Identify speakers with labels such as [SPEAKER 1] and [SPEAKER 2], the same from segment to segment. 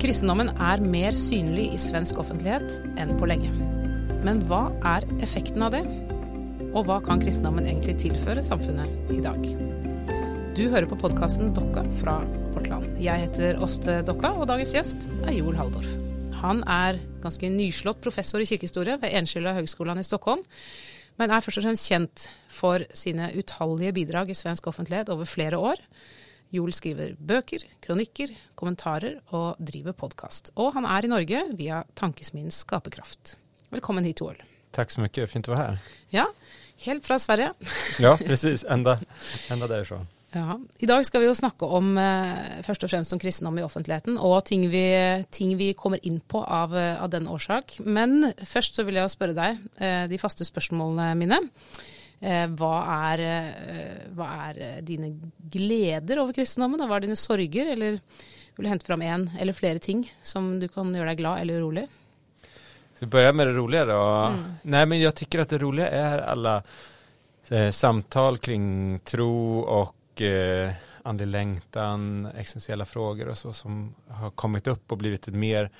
[SPEAKER 1] Kristendommen er mer synlig i svensk offentlighet enn på lenge. Men hva er effekten av det? Og hva kan kristendommen egentlig tilføre samfunnet i dag? Du hører på podkasten Dokka fra Vårt Land. Jeg heter Åste Dokka, og dagens gjest er Joel Halldorf. Han er ganske nyslått professor i kirkehistorie ved Enskilda høgskolen i Stockholm, men er først og fremst kjent for sine utallige bidrag i svensk offentlighet over flere år. Joel skriver bøker, kronikker, kommentarer og driver podkast. Og han er i Norge via Tankesmiens Skaperkraft. Velkommen hit, Joel.
[SPEAKER 2] Tack så mycket, fint att vara här.
[SPEAKER 1] Ja, helt fra Sverige.
[SPEAKER 2] Ja, precis, ända, ända därifrån.
[SPEAKER 1] Ja. I dag skal vi jo snakke om eh, først og fremst om kristendom i offentligheten, og ting vi, ting vi kommer inn på av, av den årsak. Men først så vil jeg jo spørre deg, eh, de faste spørsmålene mine. Eh, hva, er, eh, hva er dine gleder over kristendommen, og hva er dine sorger? Eller vil du hente fram én eller flere ting som du kan gjøre deg glad eller urolig?
[SPEAKER 2] Ska vi börja med det roliga då?
[SPEAKER 1] Mm.
[SPEAKER 2] Nej, men jag tycker att det roliga är alla eh, samtal kring tro och eh, andlig längtan, existentiella frågor och så som har kommit upp och blivit ett mer,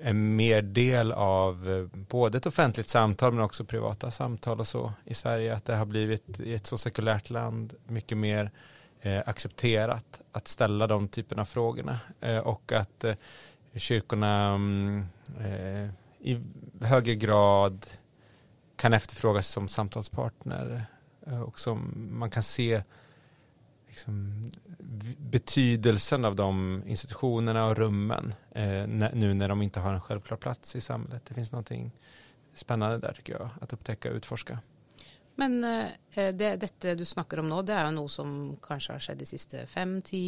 [SPEAKER 2] en mer del av eh, både ett offentligt samtal men också privata samtal och så i Sverige. Att det har blivit i ett så sekulärt land mycket mer eh, accepterat att ställa de typerna av frågorna eh, och att eh, kyrkorna mm, eh, i högre grad kan efterfrågas som samtalspartner eh, och som man kan se liksom, betydelsen av de institutionerna och rummen eh, nu när de inte har en självklar plats i samhället. Det finns någonting spännande där tycker jag, att upptäcka och utforska.
[SPEAKER 1] Men eh, det, dette du snakker om nå, det er jo noe som kanskje har skjedd de siste fem-ti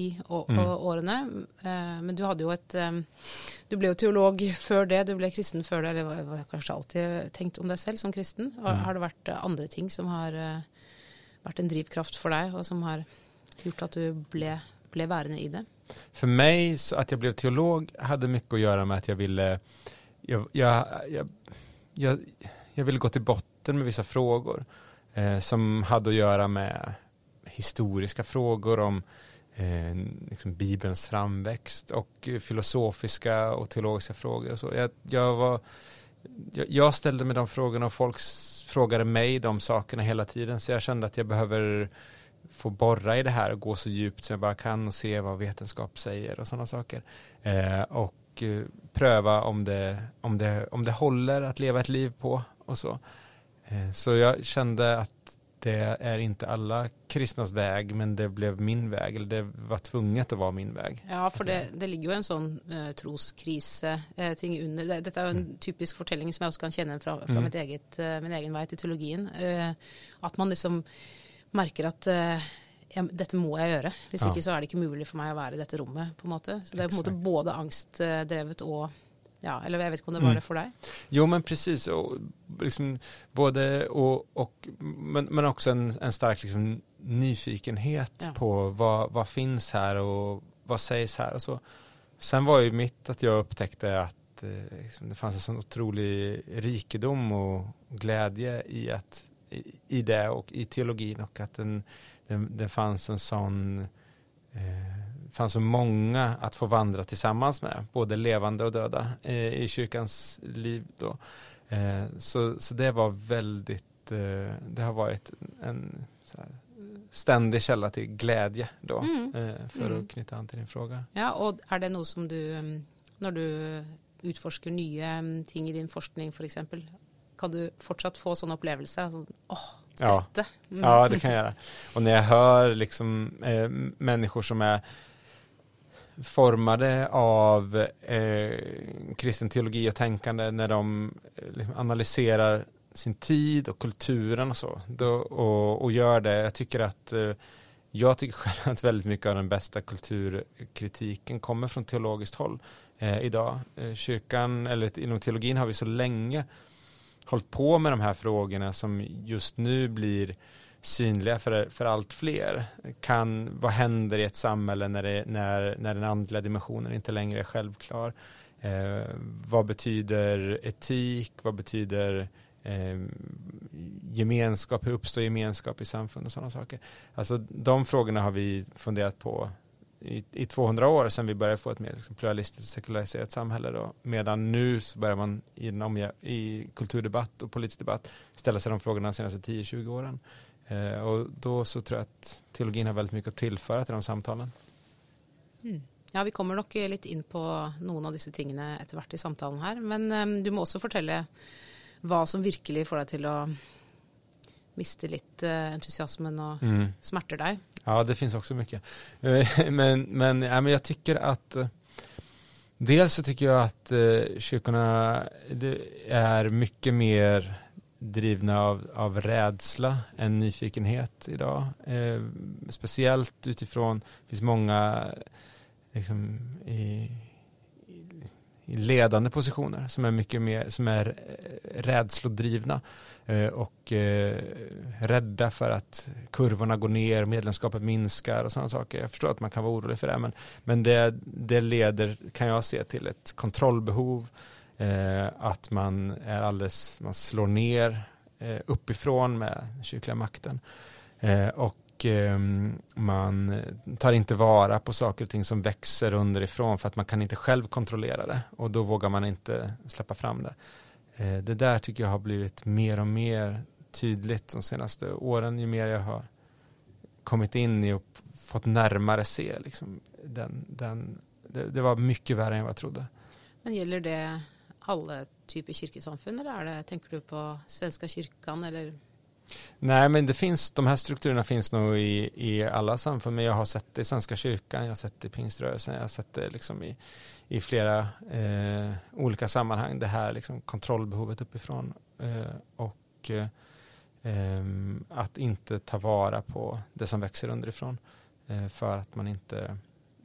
[SPEAKER 2] Mm.
[SPEAKER 1] årene. Eh, men du hadde jo et eh, Du ble jo teolog før det, du ble kristen før det, eller var, var kanskje alltid tenkt om deg selv som kristen. Har,
[SPEAKER 2] Mm.
[SPEAKER 1] har det vært eh, andre ting som har eh, vært en drivkraft for deg, og som har gjort att du blev, blev værende i det?
[SPEAKER 2] För mig, så att jag blev teolog hade mycket att göra med att jag ville jag, jag, jag, jag, jag ville gå till botten med vissa frågor eh, som hade att göra med historiska frågor om eh, liksom Bibelns framväxt och filosofiska och teologiska frågor. Och så. Jag, jag, var, jag, jag ställde mig de frågorna och folk frågade mig de sakerna hela tiden så jag kände att jag behöver få borra i det här och gå så djupt som jag bara kan och se vad vetenskap säger och sådana saker. Eh, och eh, pröva om det, om, det, om det håller att leva ett liv på och så. Eh, så jag kände att det är inte alla kristnas väg men det blev min väg eller det var tvunget att vara min väg.
[SPEAKER 1] Ja, for det, det ligger jo en sånn uh, troskrise-ting under. Det, dette er jo en typisk fortelling som jeg også kan fra, fra
[SPEAKER 2] Mm.
[SPEAKER 1] mitt eget, eh, min egen vei til teologien. Eh, at man liksom merker at eh, ja, dette må jeg gjøre. Hvis
[SPEAKER 2] Ja.
[SPEAKER 1] ikke så er det ikke mulig for meg å være i dette rommet. på en måte. Så det er på en måte både angstdrevet og ja, Eller jeg vet ikke om det var
[SPEAKER 2] Mm.
[SPEAKER 1] det for deg.
[SPEAKER 2] Jo men precis, och liksom både och, och men, men också en, en stark liksom nyfikenhet
[SPEAKER 1] Ja.
[SPEAKER 2] på vad, vad finns här och vad sägs här och så. Sen var ju mitt att jag upptäckte att eh, liksom, det fanns en sån otrolig rikedom och glädje i, att, i, det och i teologin och att den, den, det fanns en sån eh, fanns så många att få vandra tillsammans med, både levande och döda eh, i kyrkans liv då. Eh, så, så det var väldigt, eh, det har varit en här, ständig källa till glädje då,
[SPEAKER 1] Mm.
[SPEAKER 2] eh, för
[SPEAKER 1] Mm.
[SPEAKER 2] att knyta an till din fråga.
[SPEAKER 1] Ja, og er det noe som du um, Når du utforsker nye um, ting i din forskning f.eks., kan du fortsatt få sånne opplevelser? Altså, åh,
[SPEAKER 2] Ja.
[SPEAKER 1] Mm.
[SPEAKER 2] Ja, det kan jag göra. Och när jag hör liksom eh, människor som är formade av eh, kristen teologi och tänkande när de eh, liksom analyserar sin tid och kulturen och så då, och, och gör det. Jag tycker att eh, jag tycker själv att väldigt mycket av den bästa kulturkritiken kommer från teologiskt håll eh, idag. Eh, kyrkan, eller inom teologin har vi så länge hållit på med de här frågorna som just nu blir synliga för, för allt fler. Kan, vad händer i ett samhälle när, det, när, när den andliga dimensionen inte längre är självklar? Eh, vad betyder etik? Vad betyder eh, gemenskap? Hur uppstår gemenskap i samfund och sådana saker? Alltså de frågorna har vi funderat på i, i 200 år sedan vi började få ett mer liksom, pluralistiskt sekulariserat samhälle. Då. Medan nu så börjar man i, i kulturdebatt och politisk debatt ställa sig de frågorna de senaste 10-20 åren. Eh, och då så tror jag att teologin har väldigt mycket att tillföra till de samtalen.
[SPEAKER 1] Mm. Ja, vi kommer nog lite in på någon av dessa tingene etter hvert i samtalen här. Men um, du måste också berätta vad som verkligen får dig till att miste lite uh, entusiasmen och mm. smärter dig.
[SPEAKER 2] Ja, det finns också mycket. Eh, men, men, ja, men jag tycker att eh, dels så tycker jag att eh, kyrkorna är mycket mer drivna av, av rädsla än nyfikenhet idag. Speciellt utifrån, det finns många liksom, i, ledande positioner som är mycket mer, som är eh, rädslodrivna eh, och eh, rädda för att kurvorna går ner, medlemskapet minskar och sådana saker. Jag förstår att man kan vara orolig för det, men, men det, det leder, kan jag se, till ett kontrollbehov att man är alldeles, man slår ner uppifrån med kyrkliga makten. Och och ehm, man tar inte vara på saker och ting som växer underifrån för att man kan inte själv kontrollera det och då vågar man inte släppa fram det. Eh, det där tycker jag har blivit mer och mer tydligt de senaste åren ju mer jag har kommit in i och fått närmare se liksom, den, den, det, det var mycket värre än vad jag trodde.
[SPEAKER 1] Men gäller det alla typer kyrkosamfund eller är det, tänker du på Svenska kyrkan eller?
[SPEAKER 2] Nej, men det finns, de här strukturerna finns nog i, i alla samfund, men jag har sett det i Svenska kyrkan, jag har sett det i pingströrelsen, jag har sett det liksom i, i flera eh, olika sammanhang, det här liksom kontrollbehovet uppifrån eh, och eh, att inte ta vara på det som växer underifrån eh, för att man inte,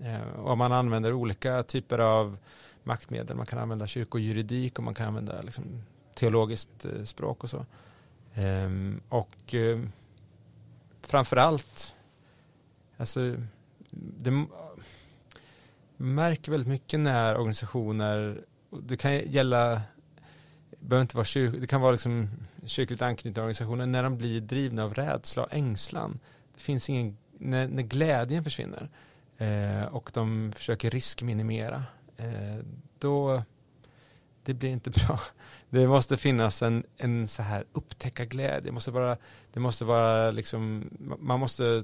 [SPEAKER 2] eh, och man använder olika typer av maktmedel. Man kan använda kyrkojuridik och man kan använda liksom, teologiskt eh, språk och så. Ehm, och eh, framförallt, alltså, det märker väldigt mycket när organisationer, det kan gälla, det behöver inte vara kyrk, det kan vara liksom kyrkligt anknutna organisationer, när de blir drivna av rädsla och ängslan. Det finns ingen, när, när glädjen försvinner eh, och de försöker riskminimera Eh, då det blir inte bra. Det måste finnas en, en så här upptäckarglädje. Det måste vara, det måste vara liksom, man måste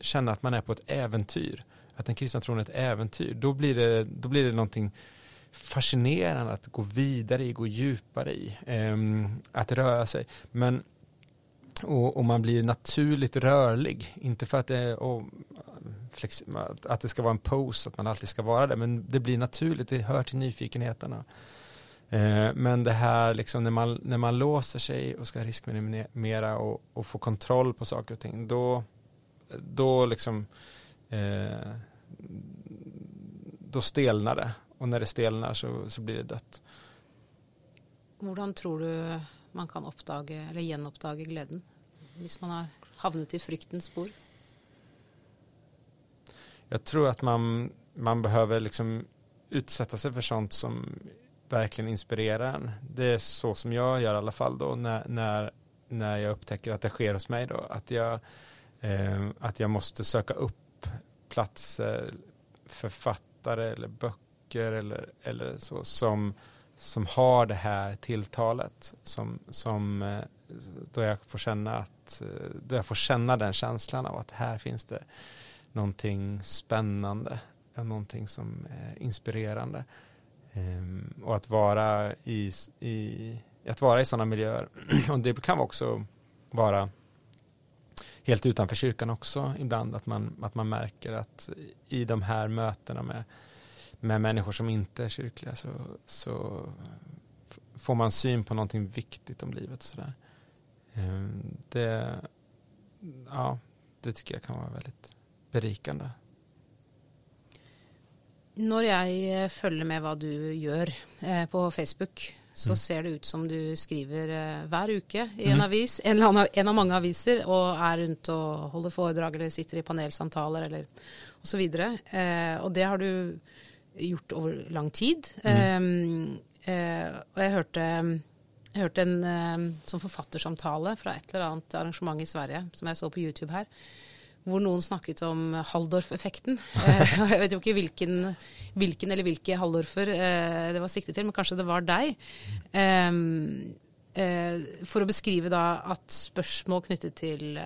[SPEAKER 2] känna att man är på ett äventyr. Att den kristna tron är ett äventyr. Då blir det, då blir det någonting fascinerande att gå vidare i, gå djupare i. Um, att röra sig. Men, och, och, man blir naturligt rörlig. Inte för att det, och att det ska vara en pose, att man alltid ska vara det, men det blir naturligt, det hör till nyfikenheterna. Eh, men det här liksom när man, när man låser sig och ska riskminimera och, och få kontroll på saker och ting, då, då liksom eh, då stelnar det och när det stelnar så, så blir det dött.
[SPEAKER 1] Hur tror du man kan uppdaga eller genoppdaga glädjen? Om man har hamnat i fryktens spår?
[SPEAKER 2] jag tror att man, man behöver liksom utsätta sig för sånt som verkligen inspirerar en. Det är så som jag gör i alla fall då när, när, när jag upptäcker att det sker hos mig då. Att jag, eh, att jag måste söka upp platser, författare eller böcker eller, eller så som, som har det här tilltalet som, som eh, då jag får känna att eh, då jag får känna den känslan av att här finns det någonting spännande, någonting som är inspirerande. Ehm, och att vara i, i, att vara i sådana miljöer, och det kan också vara helt utanför kyrkan också ibland, att man, att man märker att i de här mötena med, med människor som inte är kyrkliga så, så får man syn på någonting viktigt om livet. Och sådär. Ehm, det, ja, det tycker jag kan vara väldigt berikande.
[SPEAKER 1] Når jeg eh, følger med hva du gjør eh, på Facebook, så mm. ser det ut som du skriver eh, hver uke i en mm. avis, en, annen, en, av mange aviser, og er rundt og holder foredrag eller sitter i panelsamtaler eller osv. Eh, og det har du gjort over lang tid. Mm. Eh, og jeg hørte, jeg hørte en sånn forfattersamtale fra et eller annet arrangement i Sverige som jeg så på YouTube her hvor noen snakket om Haldorf-effekten. Eh, jeg vet jo ikke hvilken, hvilken eller hvilke Haldorfer eh, det var siktet til, men kanskje det var deg. Eh, for å beskrive da at spørsmål knyttet til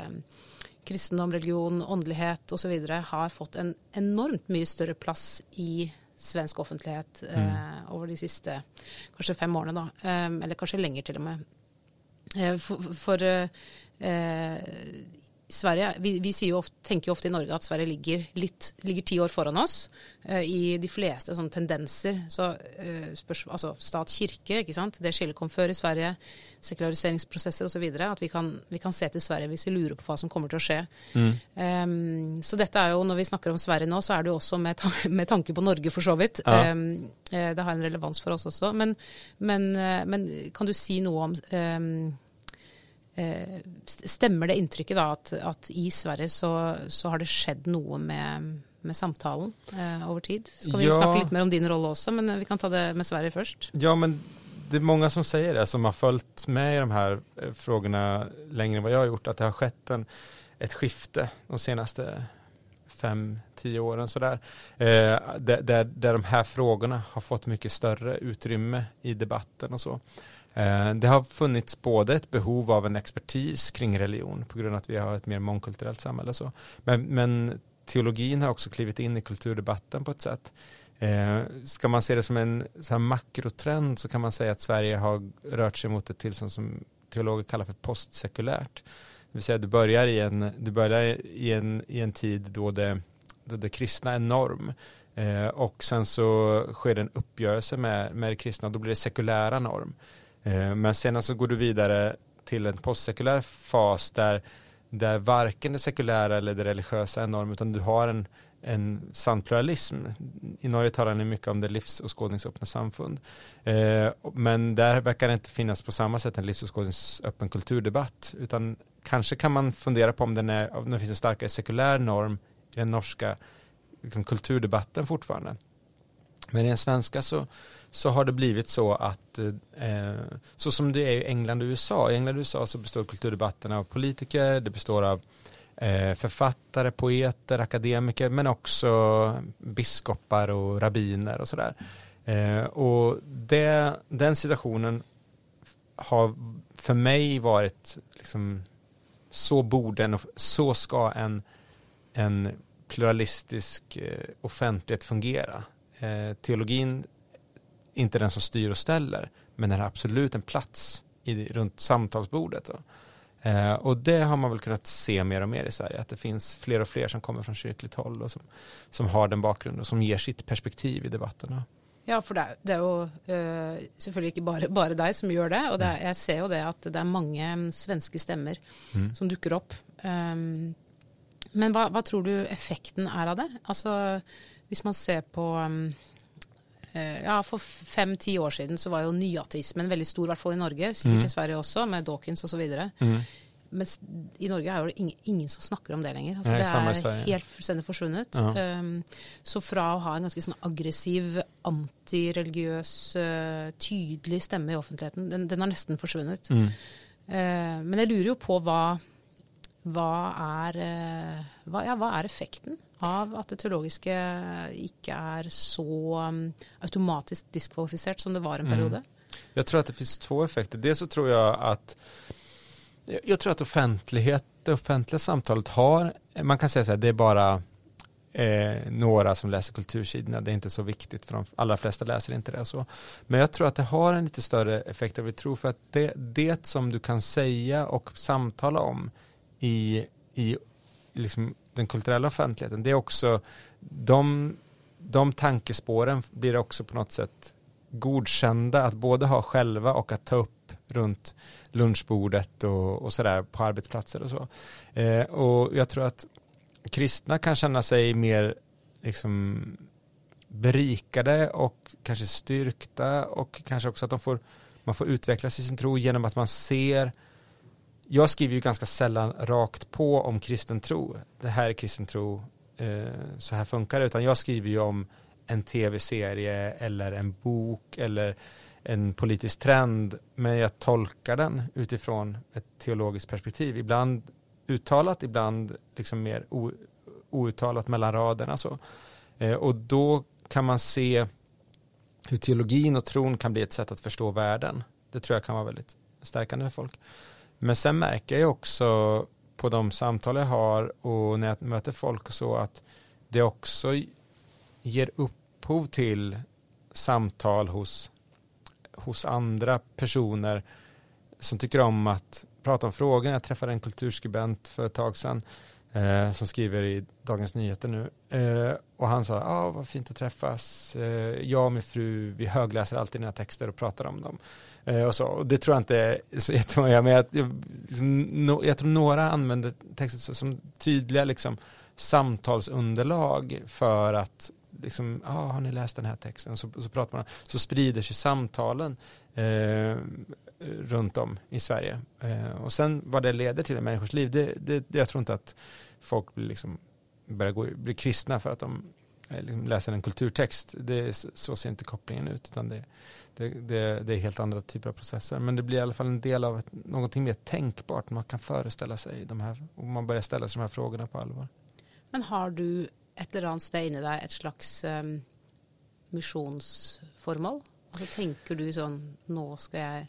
[SPEAKER 1] kristendom, religion, åndelighet osv. har fått en enormt mye større plass i svensk offentlighet mm. over de siste kanskje fem årene, da. eller kanskje lenger, til og med. for, for Sverige, vi, vi jo ofte, tenker jo ofte i Norge at Sverige ligger, litt, ligger ti år foran oss uh, i de fleste sånne tendenser. Så uh, spørs, altså stat-kirke, ikke sant. Det skillet kom før i Sverige. Sekulariseringsprosesser osv. At vi kan, vi kan, se til Sverige hvis vi lurer på hva som kommer til å skje. Mm. Um, så dette er jo, når vi snakker om Sverige nå, så er det jo også med, ta med tanke på Norge, for så vidt. Ja. Um, det har en relevans for oss også. Men, men, men kan du si noe om um, Eh, stemmer det inntrykket da at, at i Sverige så, så, har det skjedd noe med, med samtalen eh, over tid? Skal vi ja. snakke litt mer om din rolle også, men vi kan ta det med Sverige først.
[SPEAKER 2] Ja, men det er mange som sier det, som har fulgt med i de her eh, frågorna lenger enn hva jeg har gjort, at det har skjedd en, et skifte de seneste fem, ti årene. Så der, eh, der, der, der de her frågorna har fått mye større utrymme i debatten og så. Eh, det har funnits både ett behov av en expertis kring religion på grund av att vi har ett mer mångkulturellt samhälle. Så. Men, men teologin har också klivit in i kulturdebatten på ett sätt. Eh, ska man se det som en så här makrotrend så kan man säga att Sverige har rört sig mot ett tillstånd som teologer kallar för postsekulärt. Det vill säga du börjar i en, du börjar i en, i en tid då det, då det kristna är norm. Eh, och sen så sker det en uppgörelse med, med det kristna, och då blir det sekulära norm. Eh, men sen så går du vidare till en postsekulär fas där, där varken det sekulära eller det religiösa är norm utan du har en, en sann pluralism. I Norge talar ni mycket om det livsåskådningsöppna samfund. Eh, men där verkar det inte finnas på samma sätt en livsåskådningsöppen kulturdebatt utan kanske kan man fundera på om, den är, om det finns en starkare sekulär norm i den norska liksom, kulturdebatten fortfarande. Men i den svenska så, så har det blivit så att, eh, så som det är i England och USA, i England och USA så består kulturdebatten av politiker, det består av eh, författare, poeter, akademiker, men också biskopar och rabbiner och sådär. Eh, och det, den situationen har för mig varit liksom, så borde en, så ska en, en pluralistisk eh, offentlighet fungera. Eh, teologin inte den som styr och ställer, men den har absolut en plats i, runt samtalsbordet. Eh, och det har man väl kunnat se mer och mer i Sverige, att det finns fler och fler som kommer från kyrkligt håll och som, som har den bakgrunden och som ger sitt perspektiv i debatterna.
[SPEAKER 1] Ja, for det det er jo uh, selvfølgelig ikke bare, bare, deg som gjør det. Og det er, jeg ser jo det at det er mange svenske stemmer mm. som dukker opp. Um, men hva, hva, tror du effekten er av det? Altså, hvis man ser på um, Eh, ja, For fem-ti år siden så var jo nyateismen veldig stor, i hvert fall i Norge. Sikkert mm. i Sverige også, med Dawkins osv. Mm. Men i Norge er det ingen, ingen, som snakker om det lenger. Altså, Nei, det er helt fullstendig forsvunnet. Ja. Um, så fra å ha en ganske sånn aggressiv, antireligiøs, uh, tydelig stemme i offentligheten, den, den har nesten forsvunnet. Mm. Uh, men jeg lurer jo på hva, hva, er, uh, hva, ja, hva er effekten av at det teologiske ikke er så um, automatisk diskvalifisert som det var en mm. periode? Mm.
[SPEAKER 2] Jag tror att det finns två effekter. Dels så tror jag att jag tror att offentlighet, det offentliga samtalet har, man kan säga så här, det är bara eh, några som läser kultursidorna, det är inte så viktigt för de allra flesta läser inte det. Så. Men jag tror att det har en lite större effekt än vi tror för att det, det som du kan säga och samtala om i, i liksom den kulturella offentligheten, det är också de, de tankespåren blir också på något sätt godkända att både ha själva och att ta upp runt lunchbordet och, och sådär på arbetsplatser och så. Eh, och jag tror att kristna kan känna sig mer liksom berikade och kanske styrkta och kanske också att de får, man får utvecklas i sin tro genom att man ser jag skriver ju ganska sällan rakt på om kristen tro. Det här är kristen tro, eh, så här funkar det. Utan jag skriver ju om en tv-serie eller en bok eller en politisk trend. Men jag tolkar den utifrån ett teologiskt perspektiv. Ibland uttalat, ibland liksom mer outtalat mellan raderna. Så. Eh, och då kan man se hur teologin och tron kan bli ett sätt att förstå världen. Det tror jag kan vara väldigt stärkande för folk. Men sen märker jag också på de samtal jag har och när jag möter folk och så att det också ger upphov till samtal hos, hos andra personer som tycker om att prata om frågor. Jag träffade en kulturskribent för ett tag sedan eh, som skriver i Dagens Nyheter nu. Eh, och han sa, ja ah, vad fint att träffas. Eh, jag och min fru, vi högläser alltid dina texter och pratar om dem. Eh, och, så. och det tror jag inte är så jättemånga, men jag, jag, liksom, no, jag tror några använder texten som tydliga liksom, samtalsunderlag för att liksom, ah, har ni läst den här texten? Så, så pratar man, så sprider sig samtalen eh, runt om i Sverige. Eh, och sen vad det leder till i människors liv, det, det, jag tror inte att folk blir, liksom, börjar gå, blir kristna för att de liksom läser en kulturtext. Det, så ser inte kopplingen ut, utan det, det, det, det, är helt andra typer av processer. Men det blir i alla fall en del av ett, någonting mer tänkbart. Man kan föreställa sig de här, och man börjar ställa sig de här frågorna på allvar.
[SPEAKER 1] Men har du ett eller annat sted inne dig ett slags um, missionsformål? Alltså tänker du sån, nu ska jag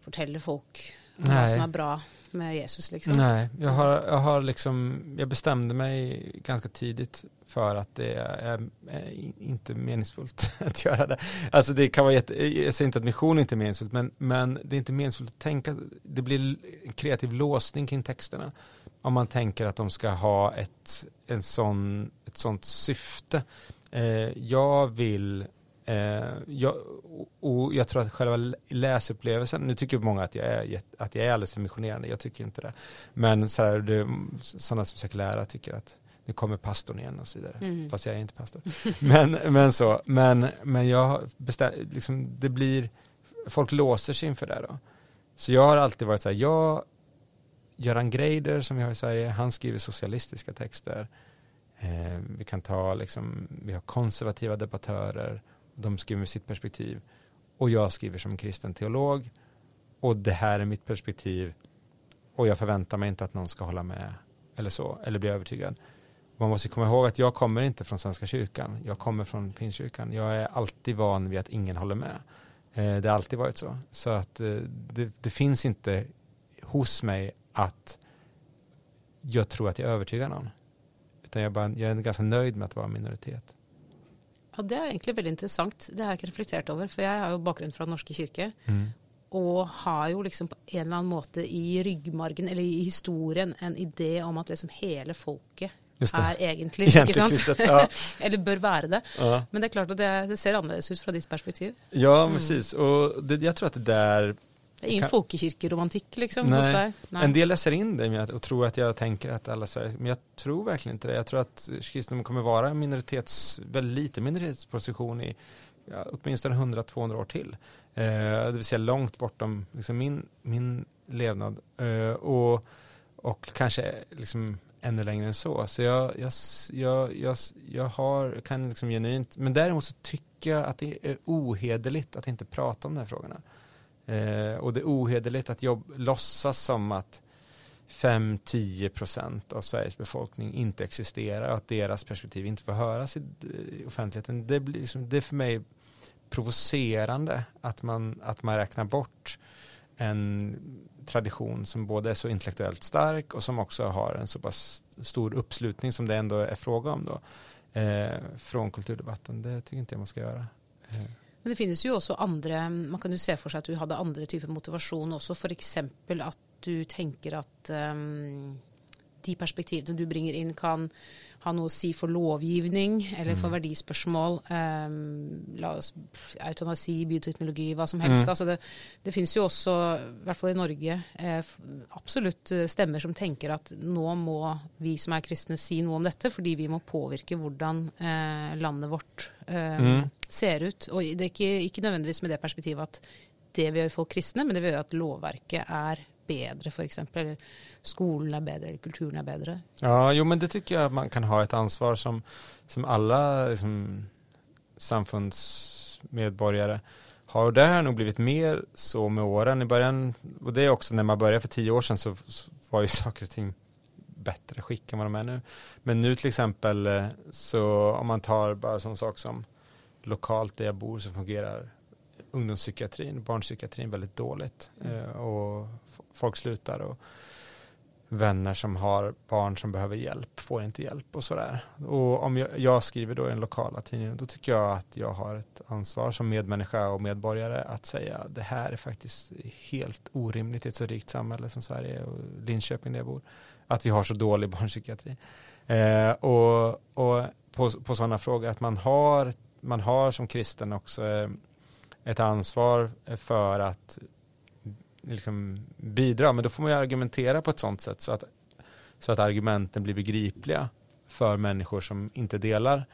[SPEAKER 1] fortälla folk vad som är bra med Jesus liksom?
[SPEAKER 2] Nej, jag har, jag har liksom, jag bestämde mig ganska tidigt för att det är, är inte meningsfullt att göra det. Alltså det kan vara jätte, jag säger inte att mission inte är meningsfullt, men, men det är inte meningsfullt att tänka, det blir en kreativ låsning kring texterna. Om man tänker att de ska ha ett, en sån, ett sånt syfte. Eh, jag vill Eh, jag, och jag tror att själva läsupplevelsen, nu tycker många att jag är, att jag är alldeles för missionerande, jag tycker inte det. Men så här, det, sådana som försöker lära tycker att nu kommer pastorn igen och så vidare. Mm. Fast jag är inte pastor. men, men så, men, men jag bestäm, liksom, det blir, folk låser sig inför det då. Så jag har alltid varit så här, jag, Göran Greider som vi har i Sverige, han skriver socialistiska texter. Eh, vi kan ta, liksom, vi har konservativa debattörer de skriver med sitt perspektiv och jag skriver som kristen teolog och det här är mitt perspektiv och jag förväntar mig inte att någon ska hålla med eller så, eller bli övertygad. Man måste komma ihåg att jag kommer inte från Svenska kyrkan, jag kommer från Pingstkyrkan. Jag är alltid van vid att ingen håller med. Eh, det har alltid varit så. Så att eh, det, det finns inte hos mig att jag tror att jag övertygar någon. Utan jag, bara, jag är ganska nöjd med att vara minoritet.
[SPEAKER 1] Ja, Det er egentlig veldig interessant. Det har jeg ikke reflektert over. For jeg har jo bakgrunn fra Den norske kirke. Mm. Og har jo liksom på en eller annen måte i ryggmargen, eller i historien, en idé om at liksom hele folket er egentlig ikke sant? Ja. Eller bör vara det. Ja. Men det är klart att det, det, ser annorlunda ut från ditt perspektiv.
[SPEAKER 2] Ja, mm. precis. Och det, jag tror att det där
[SPEAKER 1] det är ingen kan... folkekyrkeromantik liksom Nej.
[SPEAKER 2] Nej. En del läser in det och tror att jag tänker att alla Sverige, men jag tror verkligen inte det. Jag tror att kristendom kommer vara en minoritets, väldigt liten minoritetsposition i ja, åtminstone 100-200 år till. Eh, det vill säga långt bortom liksom min, min levnad. Eh, och, och kanske liksom ännu längre än så. Så jag, jag, jag, jag, jag har, kan liksom genuint, men däremot så tycker jag att det är ohederligt att inte prata om de här frågorna. Eh, och det är ohederligt att jobb, låtsas som att 5-10 procent av Sveriges befolkning inte existerar och att deras perspektiv inte får höras i eh, offentligheten. Det, blir liksom, det är för mig provocerande att man, att man räknar bort en tradition som både är så intellektuellt stark och som också har en så pass stor uppslutning som det ändå är fråga om då, eh, från kulturdebatten. Det tycker inte jag man ska göra. Eh.
[SPEAKER 1] Men det finnes jo også andre Man kan jo se for seg at du hadde andre typer motivasjon også. F.eks. at du tenker at um, de perspektivene du bringer inn, kan ha noe å si for lovgivning eller for mm. verdispørsmål. Um, la oss, eutanasi, bioteknologi, hva som helst. Mm. Altså det, det finnes jo også, i hvert fall i Norge, eh, absolutt eh, stemmer som tenker at nå må vi som er kristne si noe om dette, fordi vi må påvirke hvordan eh, landet vårt eh, mm. ser ut. Og det er ikke, ikke nødvendigvis med det perspektivet at det vil gjøre folk kristne, men det vil gjøre at lovverket er f.eks. Eller skolan är bättre, är bättre.
[SPEAKER 2] Ja, jo men det tycker jag att man kan ha ett ansvar som, som alla liksom, samfundsmedborgare har. Och det har nog blivit mer så med åren. I början, och det är också när man började för tio år sedan så var ju saker och ting bättre skick än vad de är nu. Men nu till exempel eh, så om man tar bara sån sak som lokalt där jag bor så fungerar ungdomspsykiatrin, barnpsykiatrin väldigt dåligt. Mm. Eh, och folk slutar och vänner som har barn som behöver hjälp får inte hjälp och sådär. Och om jag, jag skriver då i den lokala tidningen då tycker jag att jag har ett ansvar som medmänniska och medborgare att säga det här är faktiskt helt orimligt i ett så rikt samhälle som Sverige och Linköping där jag bor. Att vi har så dålig barnpsykiatri. Eh, och och på, på sådana frågor att man har, man har som kristen också eh, ett ansvar för att liksom bidra. Men då får man ju argumentera på ett sådant sätt så att, så att argumenten blir begripliga för människor som inte delar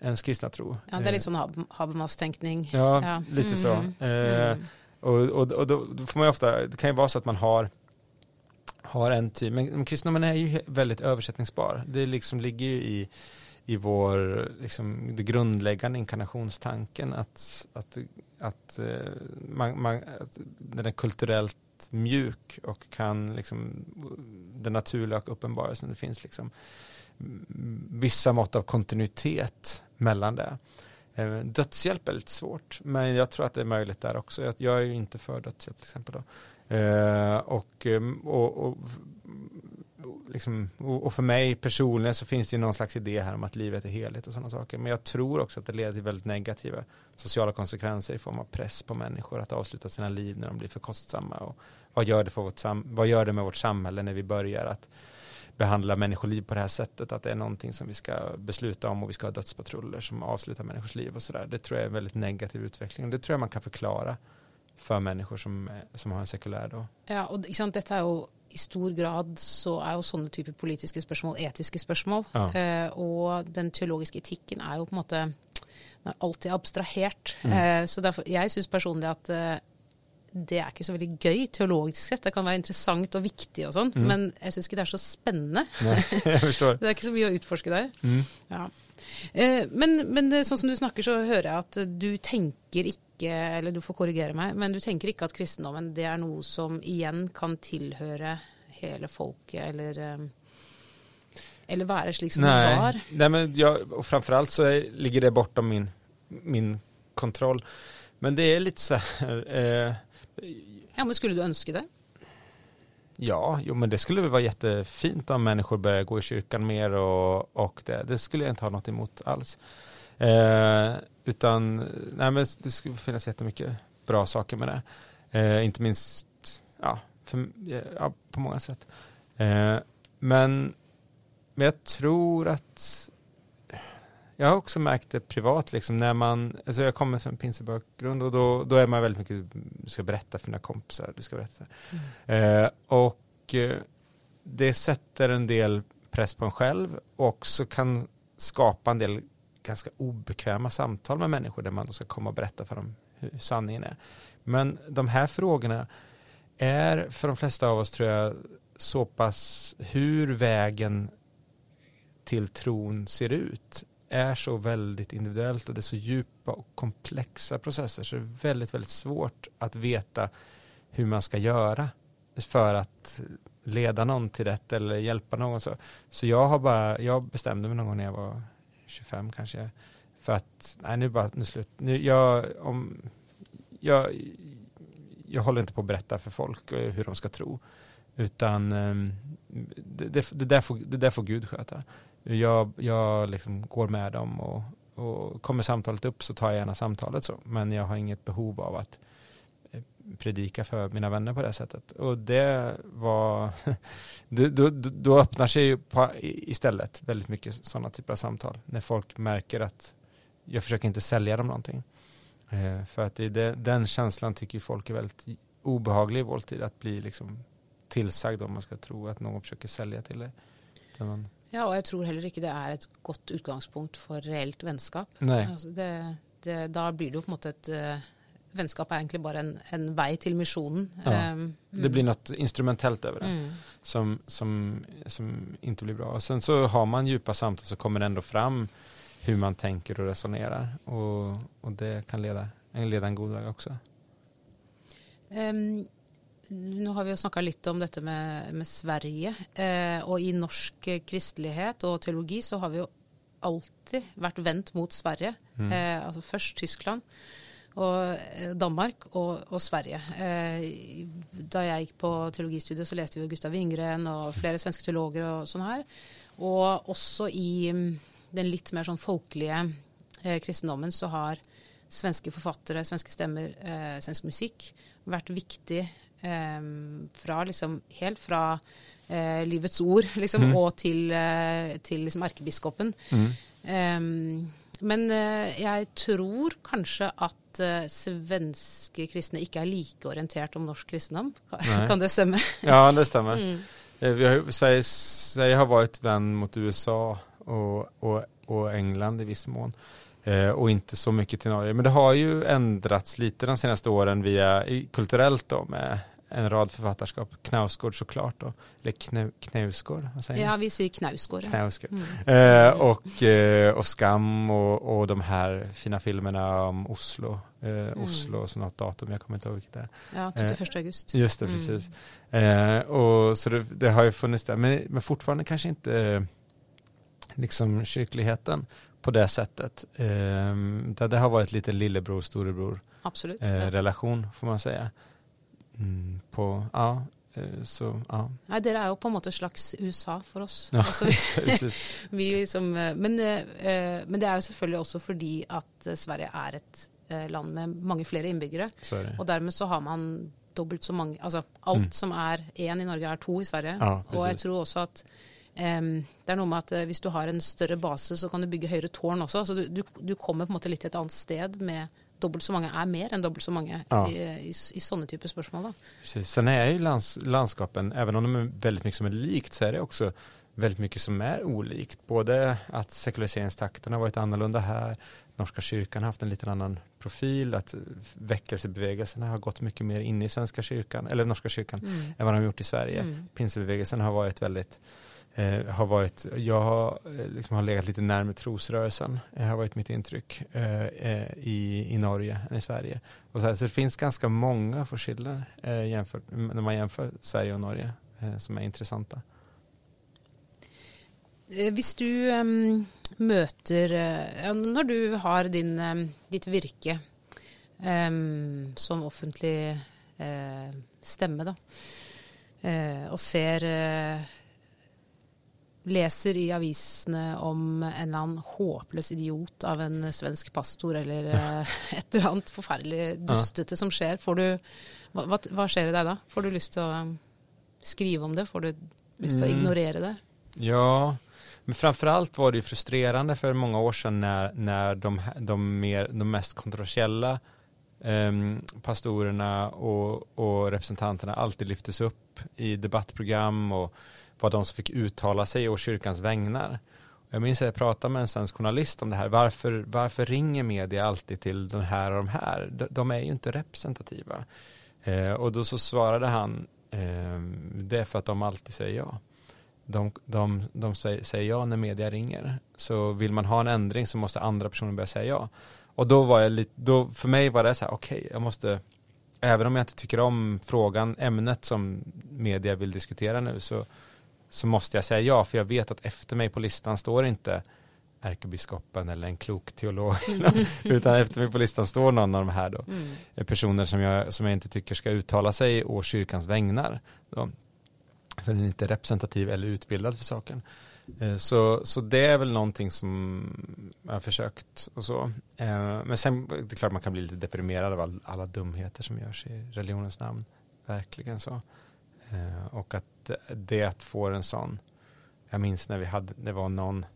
[SPEAKER 2] ens kristna tro.
[SPEAKER 1] Ja, det är lite sån Habermas-tänkning.
[SPEAKER 2] Ja, ja, lite mm. så. Eh, mm. och, och, och då, då, får man ju ofta, det kan ju vara så att man har har en typ, men kristendomen är ju väldigt översättningsbar. Det liksom ligger ju i i vår, liksom, det grundläggande inkarnationstanken att, att, att, eh, man, man, att den är kulturellt mjuk och kan liksom, den naturliga uppenbarelsen, det finns liksom vissa mått av kontinuitet mellan det. Eh, dödshjälp är lite svårt, men jag tror att det är möjligt där också. Jag är ju inte för dödshjälp till exempel. Då. Eh, och, eh, och, och liksom, och för mig personligen så finns det ju någon slags idé här om att livet är heligt och sådana saker. Men jag tror också att det leder till väldigt negativa sociala konsekvenser i form av press på människor att avsluta sina liv när de blir för kostsamma. Och vad, gör det för vårt vad gör det med vårt samhälle när vi börjar att behandla människoliv på det här sättet, att det är någonting som vi ska besluta om och vi ska ha dödspatruller som avslutar människors liv och sådär. Det tror jag är en väldigt negativ utveckling och det tror jag man kan förklara för människor som, som har en sekulär då.
[SPEAKER 1] Ja, och liksom, detta är i stor grad så er jo sånne typer politiske spørsmål etiske spørsmål. Ja. Eh, og den teologiske etikken er jo på en måte den er alltid abstrahert. Mm. Eh, så derfor, jeg syns personlig at eh, det er ikke så veldig gøy teologisk sett. Det kan være interessant og viktig og sånn, mm. men jeg syns ikke det er så spennende.
[SPEAKER 2] Nei, jeg forstår.
[SPEAKER 1] det er ikke så mye å utforske der. Mm. Ja. Eh, men, men sånn som du snakker, så hører jeg at du tenker ikke eller du får korrigere meg, men du tenker ikke at kristendommen det er noe som igjen kan tilhøre hele folket, eller eh, eller være slik som
[SPEAKER 2] nej,
[SPEAKER 1] det var?
[SPEAKER 2] Nej, men jag, och framförallt så är, ligger det bortom min, min kontroll. Men det är lite så här... Eh,
[SPEAKER 1] ja, men skulle du önska det?
[SPEAKER 2] Ja, jo, men det skulle väl vara jättefint om människor börjar gå i kyrkan mer och, och det, det skulle jag inte ha något emot alls. Eh, utan nej, men det skulle finnas jättemycket bra saker med det. Eh, inte minst ja, för, ja, på många sätt. Eh, men, men jag tror att jag har också märkt det privat, liksom, när man, alltså jag kommer från pinsebakgrund och då, då är man väldigt mycket, du ska berätta för dina kompisar, du ska berätta. Mm. Eh, och eh, det sätter en del press på en själv och också kan skapa en del ganska obekväma samtal med människor där man då ska komma och berätta för dem hur sanningen är. Men de här frågorna är för de flesta av oss tror jag så pass hur vägen till tron ser ut är så väldigt individuellt och det är så djupa och komplexa processer så det är väldigt, väldigt svårt att veta hur man ska göra för att leda någon till rätt eller hjälpa någon. Så, så jag har bara, jag bestämde mig någon gång när jag var 25 kanske för att, nej nu bara, nu slut, nu, jag, om, jag, jag håller inte på att berätta för folk eh, hur de ska tro utan ehm, det, det, det, där, får, det där får Gud sköta jag, jag liksom går med dem och, och kommer samtalet upp så tar jag gärna samtalet så. Men jag har inget behov av att eh, predika för mina vänner på det sättet. Och det var, då, då öppnar sig ju på, istället väldigt mycket sådana typer av samtal. När folk märker att jag försöker inte sälja dem någonting. Eh, för att det, den känslan tycker folk är väldigt obehaglig i vår tid. Att bli liksom tillsagd om man ska tro att någon försöker sälja till dig. Man,
[SPEAKER 1] ja, og jeg tror heller ikke det er et godt utgangspunkt for reelt vennskap. Altså det, det, da blir det jo på en måte et uh, Vennskap er egentlig bare en, en vei til misjonen.
[SPEAKER 2] Ja. Um, det blir något instrumentellt över det mm. som, som, som inte blir bra. Och sen så har man djupa samtal så kommer det ändå fram hur man tänker och resonerar. Och, och det kan leda, leda en god väg också.
[SPEAKER 1] Um, nu har vi jo snakka litt om dette med, med Sverige. Eh, og i norsk kristelighet og teologi så har vi jo alltid vært vendt mot Sverige.
[SPEAKER 2] Mm.
[SPEAKER 1] Eh, altså først Tyskland og eh, Danmark og, og Sverige. Eh, da jeg gikk på teologistudiet, så leste vi jo Gustav Wingren og flere svenske teologer og sånn her. Og også i mm, den litt mer sånn folkelige eh, kristendommen så har svenske forfattere, svenske stemmer, eh, svensk musikk vært viktig fra liksom helt fra eh, Livets ord liksom,
[SPEAKER 2] Mm.
[SPEAKER 1] og til, eh, til liksom erkebiskopen.
[SPEAKER 2] Mm.
[SPEAKER 1] Ehm, men eh, jeg tror kanskje at svenske kristne ikke er like orientert om norsk kristendom. Kan, kan det stemme?
[SPEAKER 2] Ja, det stämmer.
[SPEAKER 1] Mm.
[SPEAKER 2] Vi har, Sverige, Sverige har varit vän mot USA och, och, och England i viss mån. Eh, och inte så mycket till Norge. Men det har ju ändrats lite de senaste åren via kulturellt då med en rad författarskap. Knausgård såklart då. Eller Knau, Knausgård, säger
[SPEAKER 1] Ja, vi sier Knausgård.
[SPEAKER 2] Knausgård.
[SPEAKER 1] Mm.
[SPEAKER 2] Eh, och, eh, och Skam och, och de här fina filmerna om Oslo. Eh, Oslo och något datum, jag kommer inte ihåg vilket det är.
[SPEAKER 1] Ja, 31. august.
[SPEAKER 2] Just det,
[SPEAKER 1] Mm.
[SPEAKER 2] precis. Eh, och så det, det har ju funnits där, men, men fortfarande kanske inte eh, liksom kyrkligheten på det sättet. Eh, där det har varit lite lillebror, storebror
[SPEAKER 1] Absolutt.
[SPEAKER 2] eh,
[SPEAKER 1] ja.
[SPEAKER 2] relation får man säga. Mm, på, ja, eh, så ja.
[SPEAKER 1] Nei, dere er jo på en måte slags USA for oss.
[SPEAKER 2] Ja.
[SPEAKER 1] Altså, vi, liksom, men, eh, men det er jo selvfølgelig også fordi at eh, Sverige er et eh, land med innbyggere.
[SPEAKER 2] Så är det.
[SPEAKER 1] Og dermed så har man dobbelt så mange Altså alt
[SPEAKER 2] Mm.
[SPEAKER 1] som er én i Norge, er to i Sverige.
[SPEAKER 2] Ja,
[SPEAKER 1] jeg
[SPEAKER 2] precis.
[SPEAKER 1] tror også at em, det er noe med at eh, hvis du har en større base, så kan du bygge høyere tårn også. Så du, du, kommer på en måte litt til et annet sted med dobbelt så mange er mer enn dobbelt så mange
[SPEAKER 2] Ja.
[SPEAKER 1] i, i, i sånne typer spørsmål. Da.
[SPEAKER 2] Precis. Sen är ju lands, landskapen, även om de är väldigt mycket som är likt, så är det också väldigt mycket som är olikt. Både att sekulariseringstakten har varit annorlunda här, Norska kyrkan har haft en lite annan profil, att väckelsebevägelserna har gått mycket mer in i Svenska kyrkan, eller Norska kyrkan,
[SPEAKER 1] Mm.
[SPEAKER 2] än vad de har gjort i Sverige.
[SPEAKER 1] Mm.
[SPEAKER 2] Pinsebevägelsen har varit väldigt eh, har varit, jag har, eh, liksom har legat lite närmare trosrörelsen, eh, har varit mitt intryck eh, eh, i, i Norge än i Sverige. Och så, här, så det finns ganska många skillnader eh, jämfört, när man jämför Sverige och Norge eh, som är intressanta.
[SPEAKER 1] Eh, Hvis du um, möter, eh, du har din, em, ditt virke um, som offentlig uh, stemme, da, uh, och ser uh, Leser i avisene om en eller annen håpløs idiot av en svensk pastor, eller eh, et eller annet forferdelig dustete som skjer, får du hva, hva, skjer i deg da? Får du lyst til å em, skrive om det? Får du lyst til å
[SPEAKER 2] Mm.
[SPEAKER 1] ignorere det?
[SPEAKER 2] Ja, men framförallt var det ju frustrerande för många år sedan när, när de, de, mer, de mest kontroversiella Ehm, pastorerna och, och representanterna alltid lyftes upp i debattprogram och var de som fick uttala sig å kyrkans vägnar. Jag minns att jag pratade med en svensk journalist om det här. Varför, varför ringer media alltid till den här och de här? De, de är ju inte representativa. Eh, och då så svarade han, eh, det är för att de alltid säger ja de, de, de säger, säger ja när media ringer. Så vill man ha en ändring så måste andra personer börja säga ja. Och då var jag lite, då, för mig var det så här, okej, jag måste, även om jag inte tycker om frågan, ämnet som media vill diskutera nu, så, så måste jag säga ja, för jag vet att efter mig på listan står inte ärkebiskopen eller en klok teolog, utan efter mig på listan står någon av de här då,
[SPEAKER 1] Mm.
[SPEAKER 2] personer som jag, som jag inte tycker ska uttala sig å kyrkans vägnar. Då. För den är inte representativ eller utbildad för saken. Eh, så, så det är väl någonting som jag har försökt och så. Eh, men sen det är klart man kan bli lite deprimerad av all- alla dumheter som görs i religionens namn. Verkligen så. Eh, och att det får en sån, jag minns när vi hade, det var någon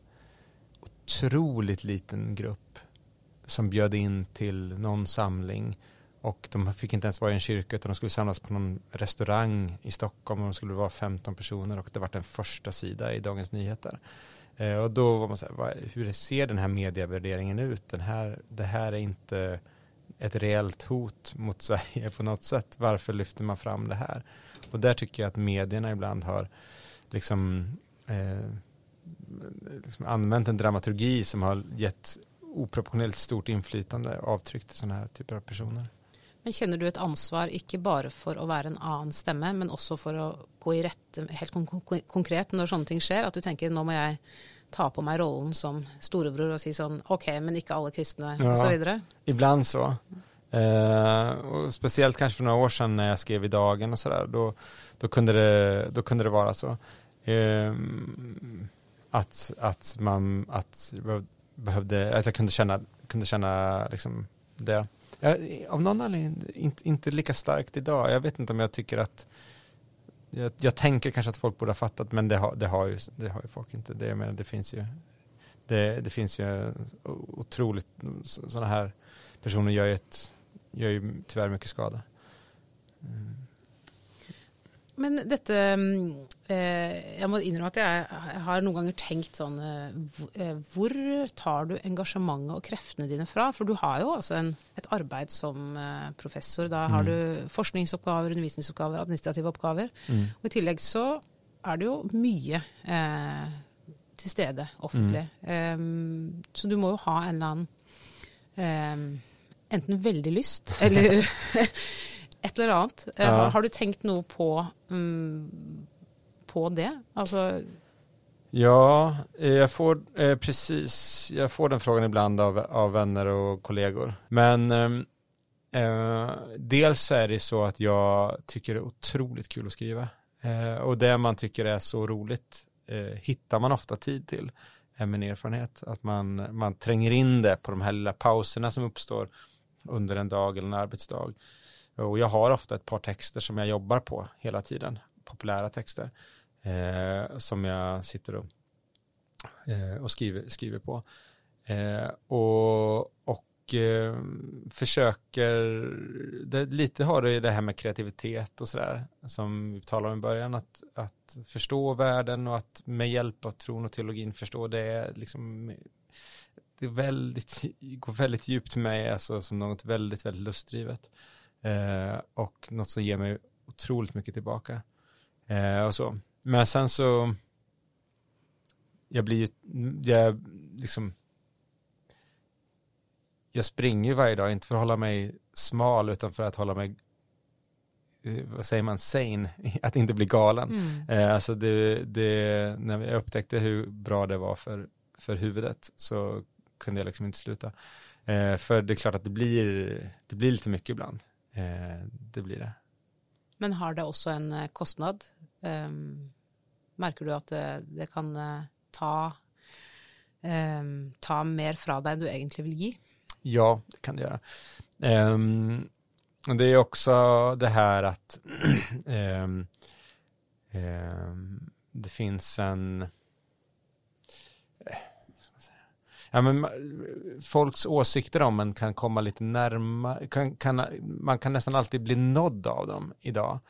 [SPEAKER 2] otroligt liten grupp som bjöd in till någon samling och de fick inte ens vara i en kyrka utan de skulle samlas på någon restaurang i Stockholm och de skulle vara 15 personer och det var en första sida i Dagens Nyheter. Eh, och då var man så här, vad, hur ser den här medievärderingen ut? Den här, det här är inte ett reellt hot mot Sverige på något sätt. Varför lyfter man fram det här? Och där tycker jag att medierna ibland har liksom, eh, liksom använt en dramaturgi som har gett oproportionerligt stort inflytande avtryck till sådana här typer av personer.
[SPEAKER 1] Men kjenner du et ansvar ikke bare for å være en annen stemme, men også for å gå i rette helt kon konkret når sånne ting skjer? At du tenker nå må jeg ta på meg rollen som storebror og si sånn ok, men ikke alle kristne
[SPEAKER 2] Ja.
[SPEAKER 1] osv.?
[SPEAKER 2] Ibland så. Eh, och speciellt kanske för några år sedan när jag skrev i Dagen och sådär, då, då, kunde det, då kunde det vara så. Eh, att, att man, att jag behövde, att jag kunde känna, kunde känna liksom det. Jag, av någon anledning inte, inte lika starkt idag. Jag vet inte om jag tycker att jag, jag tänker kanske att folk borde ha fattat, men det har, det har, ju, det har ju folk inte. Det, jag menar, det finns ju det, det finns ju otroligt, sådana här personer gör ju, ett, gör ju tyvärr mycket skada. Mm.
[SPEAKER 1] Men dette mm, eh, Jeg må innrømme at jeg, har noen ganger tenkt sånn eh, hvor- eh, Hvor tar du engasjementet og kreftene dine fra? For du har jo altså en, et arbeid som professor. Da har
[SPEAKER 2] Mm.
[SPEAKER 1] du forskningsoppgaver, undervisningsoppgaver, administrative oppgaver.
[SPEAKER 2] Mm.
[SPEAKER 1] Og i tillegg så er det jo mye eh, til stede offentlig. Um, så du må jo ha en eller annen um, Enten veldig lyst, eller et eller annet. Eh,
[SPEAKER 2] Ja.
[SPEAKER 1] har, har du tenkt noe på, mm, på det? Altså
[SPEAKER 2] Ja, eh, jag får eh, precis, jag får den frågan ibland av, av vänner och kollegor. Men ehm, eh, dels så är det så att jag tycker det är otroligt kul att skriva. Eh, och det man tycker är så roligt eh, hittar man ofta tid till. Är min erfarenhet. Att man, man tränger in det på de här lilla pauserna som uppstår under en dag eller en arbetsdag. Och jag har ofta ett par texter som jag jobbar på hela tiden. Populära texter eh, som jag sitter och, eh, och skriver, skriver på. Eh, och och eh, försöker, det, lite har det ju det här med kreativitet och sådär som vi talade om i början, att, att förstå världen och att med hjälp av tron och teologin förstå det, liksom, det är väldigt, går väldigt djupt till mig, alltså som något väldigt, väldigt lustdrivet. Eh, och något som ger mig otroligt mycket tillbaka. Eh, och så. Men sen så, jag blir ju, jag liksom, jag springer ju varje dag, inte för att hålla mig smal, utan för att hålla mig, eh, vad säger man, sane, att inte bli galen.
[SPEAKER 1] mm.
[SPEAKER 2] Eh, alltså det, det, när jag upptäckte hur bra det var för, för huvudet så kunde jag liksom inte sluta. Eh, för det är klart att det blir, det blir lite mycket ibland. Eh, det blir det.
[SPEAKER 1] Men har det også en eh, kostnad? Um, merker du at det, det kan eh, ta, um, ta mer fra deg enn du egentlig vil gi?
[SPEAKER 2] Ja, det kan det göra. Ehm, och det är också det här att ehm, ehm, det finns en eh, vad ska man säga? Ja, men eh, folks åsikter om en kan komma lite närmare, kan, kan, man kan nästan alltid bli nådd av dem idag.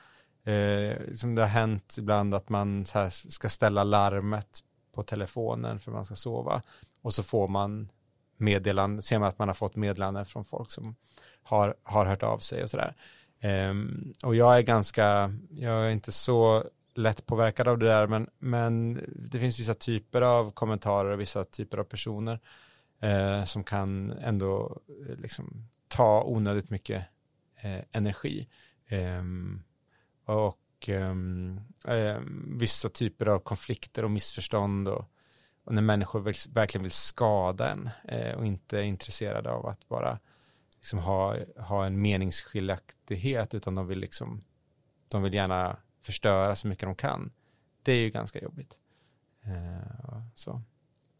[SPEAKER 2] Eh, som det har hänt ibland att man så här ska ställa larmet på telefonen för man ska sova och så får man meddelanden ser man att man har fått meddelanden från folk som har, har hört av sig och sådär. Um, och jag är ganska, jag är inte så lätt påverkad av det där, men, men det finns vissa typer av kommentarer och vissa typer av personer eh, som kan ändå eh, liksom ta onödigt mycket eh, energi. Ehm, och ehm, eh, vissa typer av konflikter och missförstånd och, och när människor vill, verkligen vill skada en eh, och inte är intresserade av att bara liksom ha, ha en meningsskiljaktighet utan de vill liksom de vill gärna förstöra så mycket de kan. Det är ju ganska jobbigt. Eh, så.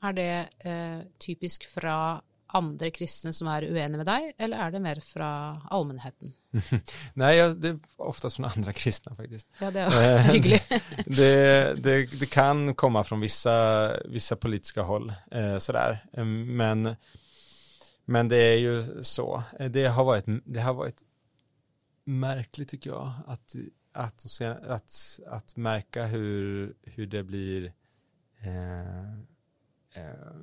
[SPEAKER 1] Er det eh, typisk fra andre kristne som er uenige med deg, eller er det mer fra allmennheten?
[SPEAKER 2] Nej, det är oftast från andra kristna faktiskt.
[SPEAKER 1] Ja, det hyggelig.
[SPEAKER 2] det, det, det kan komma från vissa, vissa politiska håll, eh, sådär. Eh, Men, men det är ju så. Eh, Det har varit, det har varit märkligt tycker jag, att, att, att, att märka hur, hur det blir eh, eh,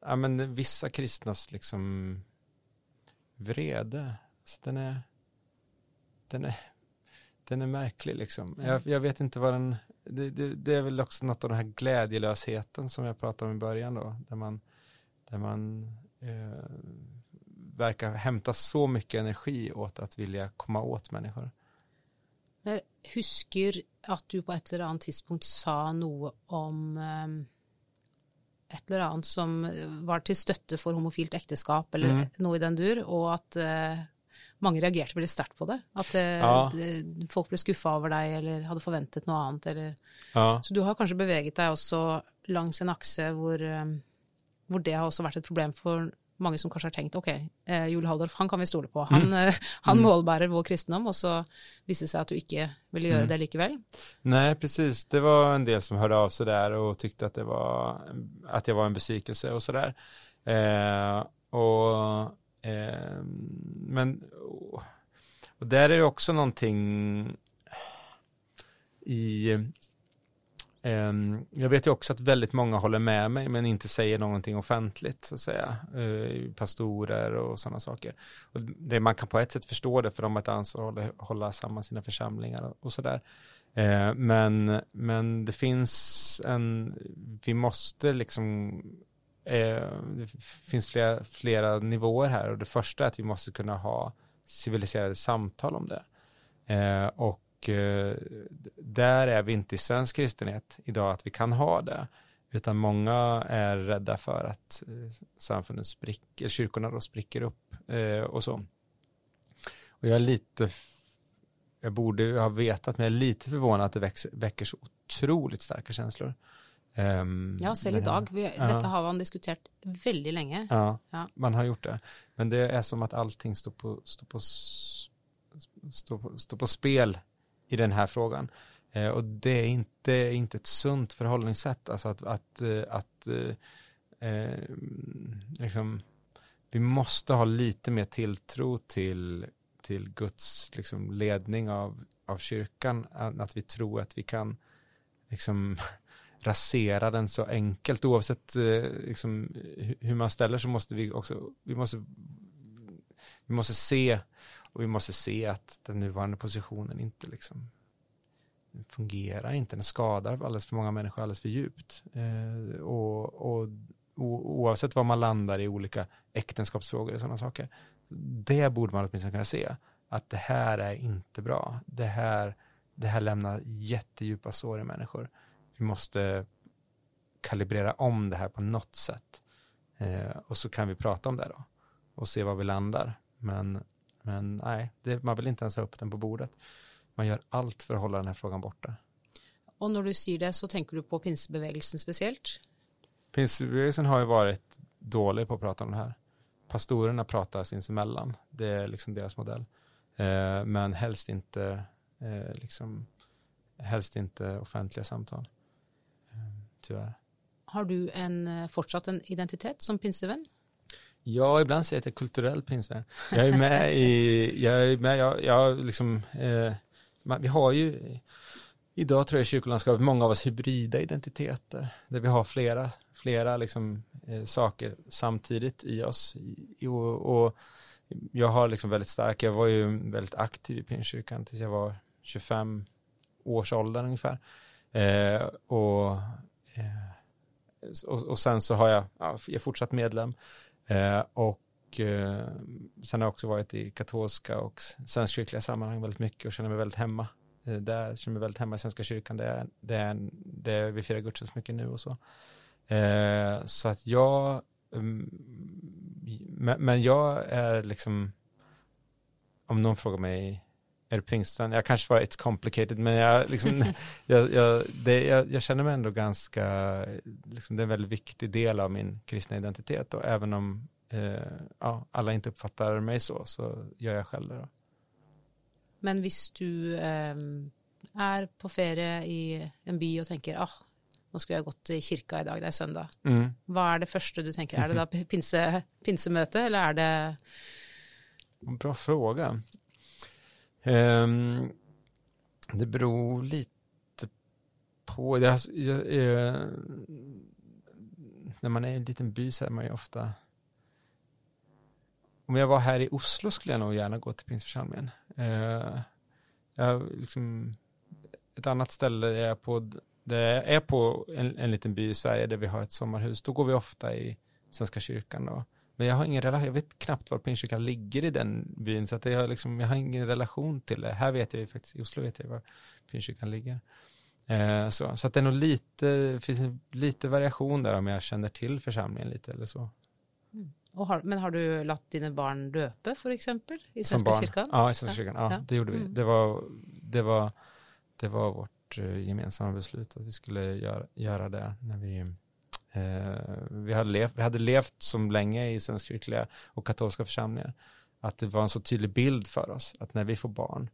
[SPEAKER 2] ja, men vissa kristnas liksom vrede. Så den är, den är den är märklig liksom. Jag, jag vet inte vad den, det, det, det är väl också något av den här glädjelösheten som jag pratade om i början då, där man, där man eh, verkar hämta så mycket energi åt att vilja komma åt människor.
[SPEAKER 1] Jag husker att du på ett eller annat tidspunkt sa något om um, ett eller annat som var till stötte för homofilt äktenskap eller mm. något i den dur och att uh, många reagerade väldigt starkt på det. Att uh, ja. folk blev skuffa över dig eller hade förväntat något annat. Eller, ja. Så du har kanske bevägat dig också längs en axe hvor, um, hvor det har också varit ett problem för många som kanske har okej, okay, eh, Joel Halldorf, han kan vi stole på. Han, mm. Eh, han mm. målbärer vår kristendom och så visade sig att du inte ville göra mm. det likväl.
[SPEAKER 2] Nej, precis. Det var en del som hörde av sig där och tyckte att det var att jag var en besvikelse och sådär. Eh, och eh, men och där är det också någonting i Ehm, jag vet ju också att väldigt många håller med mig men inte säger någonting offentligt så att säga. Eh, pastorer och sådana saker. Och det, man kan på ett sätt förstå det för de har ett ansvar att hålla, samman sina församlingar och sådär. Eh, men, men det finns en, vi måste liksom, eh, det finns flera, flera nivåer här och det första är att vi måste kunna ha civiliserade samtal om det. Och och eh, där är vi inte i svensk kristenhet idag att vi kan ha det. Utan många är rädda för att eh, samfunden spricker, kyrkorna då spricker upp eh, och så. Och jag är lite, jag borde ha vetat, men jag är lite förvånad att det växer, väcker så otroligt starka känslor.
[SPEAKER 1] Um, ja, selv idag. Vi, ja. Dette har man diskuterat väldigt länge.
[SPEAKER 2] Ja, ja, man har gjort det. Men det är som att allting står på, står på, står på, står på spel i den här frågan. Eh, och det är inte, inte ett sunt förhållningssätt, alltså att, att, eh, att eh, eh liksom, vi måste ha lite mer tilltro till, till Guds liksom, ledning av, av kyrkan, att vi tror att vi kan liksom, rasera den så enkelt, oavsett eh, liksom, hur man ställer så måste vi också, vi måste, vi måste se och vi måste se att den nuvarande positionen inte liksom fungerar inte, den skadar alldeles för många människor alldeles för djupt. Eh, och, och, och, oavsett vad man landar i olika äktenskapsfrågor och sådana saker, det borde man åtminstone kunna se, att det här är inte bra. Det här, det här lämnar jättedjupa sår i människor. Vi måste kalibrera om det här på något sätt. Eh, och så kan vi prata om det då och se var vi landar. Men men nej, det, man vill inte ens ha upp den på bordet. Man gör allt för att hålla den här frågan borta.
[SPEAKER 1] Och när du säger det så tänker du på pinsebevägelsen speciellt?
[SPEAKER 2] Pinsebevägelsen har ju varit dålig på att prata om det här. Pastorerna pratar sinsemellan, det är liksom deras modell. Eh, men helst inte, eh, liksom, helst inte offentliga samtal. Eh, tyvärr.
[SPEAKER 1] Har du en, eh, fortsatt en identitet som pinsevän?
[SPEAKER 2] Ja, ibland säger jag att jag är kulturell pingstvän. Jag är med i, jag är med, jag, jag liksom, eh, vi har ju idag tror jag i kyrkolandskapet många av oss hybrida identiteter där vi har flera, flera liksom, eh, saker samtidigt i oss. I, och, och, jag har liksom väldigt stark, jag var ju väldigt aktiv i Pingstkyrkan tills jag var 25 års ålder ungefär. Eh, och, eh, och, och, sen så har jag, ja, jag är fortsatt medlem. Eh, och eh, sen har jag också varit i katolska och svenskkyrkliga sammanhang väldigt mycket och känner mig väldigt hemma eh, där, känner mig väldigt hemma i Svenska kyrkan, det är, det är, det är vi firar gudstjänst mycket nu och så. Eh, så att jag, mm, um, men, men, jag är liksom, om någon frågar mig, är du pingsten? Jag kanske var it's complicated, men jag, liksom, jag, jag, det, jag, jag, känner mig ändå ganska, liksom, det är en väldigt viktig del av min kristna identitet och även om eh, ja, alla inte uppfattar mig så, så gör jag själv det. Då.
[SPEAKER 1] Men om du eh, är på ferie i en by och tänker, ah, nu ska jag gå till kyrkan idag, det är söndag. Mm. Vad är det första du tänker? Är det då pinse, pinsemöte eller är det?
[SPEAKER 2] Bra fråga. Um, det beror lite på. Det, jag, jag, när man är i en liten by så är man ju ofta om jag var här i Oslo skulle jag nog gärna gå till Pingstförsamlingen. Uh, jag, liksom, ett annat ställe är jag på, det är på en, en liten by i Sverige där vi har ett sommarhus. Då går vi ofta i Svenska kyrkan och men jag har ingen relation, jag vet knappt var Pingstkyrkan ligger i den byn, så att jag, liksom, jag har ingen relation till det. Här vet jag ju faktiskt, i Oslo vet jag var Pingstkyrkan ligger. Eh, så, så att det är nog lite, finns lite variation där om jag känner till församlingen lite eller så.
[SPEAKER 1] Mm. Har, men har du låtit dina barn döpa för exempel i Svenska kyrkan?
[SPEAKER 2] Ja, i Svenska kyrkan. Ja, ja. det gjorde vi. Mm. Det, var, det, var, det var vårt eh, gemensamma beslut att vi skulle göra, göra det när vi Eh, vi, hade levt, vi hade levt som länge i svenskkyrkliga och katolska församlingar. Att det var en så tydlig bild för oss att när vi får barn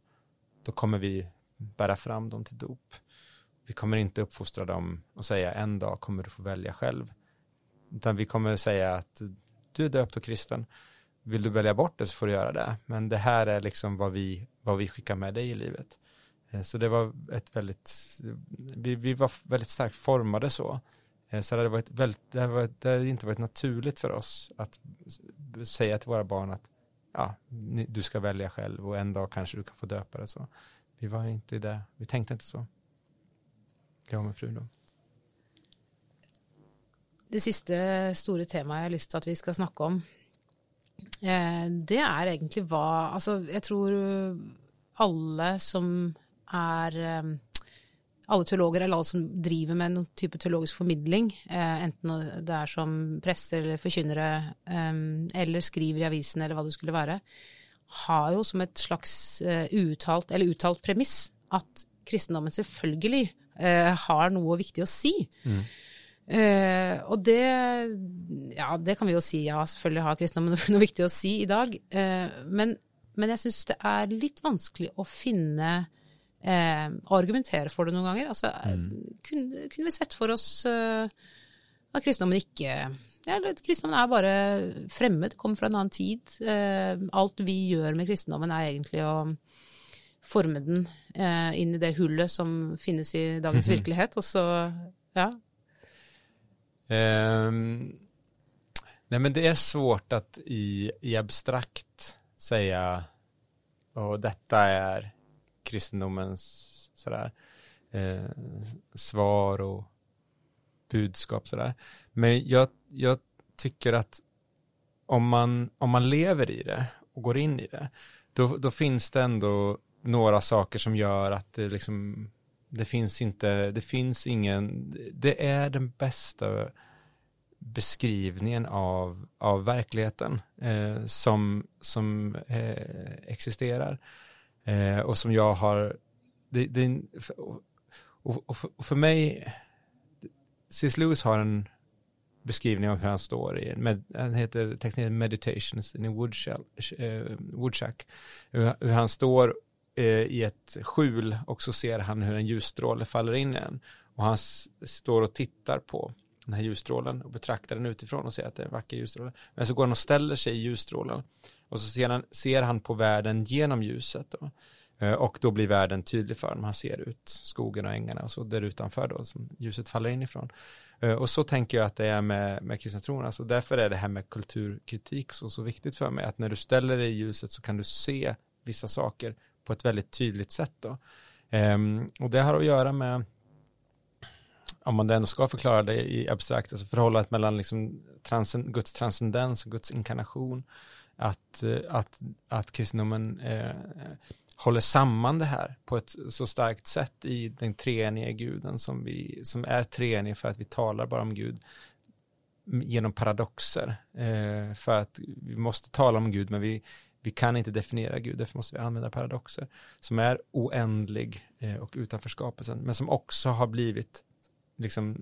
[SPEAKER 2] då kommer vi bära fram dem till dop. Vi kommer inte uppfostra dem och säga en dag kommer du få välja själv. Utan vi kommer säga att du är döpt och kristen. Vill du välja bort det så får du göra det. Men det här är liksom vad vi, vad vi skickar med dig i livet. Eh, så det var ett väldigt, vi, vi var väldigt starkt formade så. Eh, så det hade, varit väldigt, det, hade varit, det hade inte varit naturligt för oss att säga till våra barn att ja, du ska välja själv och en dag kanske du kan få döpa det så. Vi var inte i det, vi tänkte inte så. Jag och min fru då.
[SPEAKER 1] Det sista stora temat jag har lust att vi ska snacka om, eh, det är egentligen vad, alltså jag tror alla som är eh, eh, alla teologer eller alla som driver med någon typ av teologisk förmedling, eh, enten det är som präster eller förkynnare eller skriver i avisen eller vad det skulle vara, har ju som ett slags uttalt eller uttalt premiss att kristendomen selvfølgelig eh, har noe viktig å si. Mm. Eh, og det Ja, det kan vi jo si, ja, selvfølgelig har kristendommen noe, noe viktig å si i dag. Eh, men, men, jeg syns det er litt vanskelig å finne eh, argumentere for det noen ganger. Altså, mm. kunne, kunne, vi sett for oss eh, at kristendommen ikke ja, Kristendommen er bare fremmed, kommer fra en annen tid. Eh, alt vi gjør med kristendommen er egentlig å forme den eh, inn i det hullet som finnes i dagens mm -hmm. virkelighet. Och så, ja.
[SPEAKER 2] Um, nej men det är svårt att i, i abstrakt säga och detta är kristendomens sådär, eh, svar och budskap sådär. Men jag, jag tycker att om man, om man lever i det och går in i det, då, då finns det ändå några saker som gör att det liksom det finns inte, det finns ingen, det är den bästa beskrivningen av, av verkligheten eh, som, som eh, existerar eh, och som jag har, det, det, och, och, för, och för mig, C.S. Lewis har en beskrivning av hur han står i, med, han heter texten Meditations in a Woodshack, uh, eh, Woodshack hur, hur han står Eh, i ett skjul och så ser han hur en ljusstråle faller in i en. Och han står och tittar på den här ljusstrålen och betraktar den utifrån och ser att det är en vacker ljusstråle. Men så går han och ställer sig i ljusstrålen och så ser han, ser han på världen genom ljuset. Då. Eh, och då blir världen tydlig för honom. Han ser ut skogen och ängarna och så där utanför då som ljuset faller inifrån. Eh, och så tänker jag att det är med, med kristna tron. Alltså därför är det här med kulturkritik så, så viktigt för mig. Att när du ställer dig i ljuset så kan du se vissa saker på ett väldigt tydligt sätt då. Um, och det har att göra med om man ändå ska förklara det i abstrakt, alltså förhållandet mellan liksom transcend, Guds transcendens och Guds inkarnation, att, eh, att, att kristendomen eh, håller samman det här på ett så starkt sätt i den treenige guden som, vi, som är treenig för att vi talar bara om Gud genom paradoxer. Eh, för att vi måste tala om Gud men vi, vi kan inte definiera Gud, därför måste vi använda paradoxer som är oändlig eh, och utanför skapelsen, men som också har blivit liksom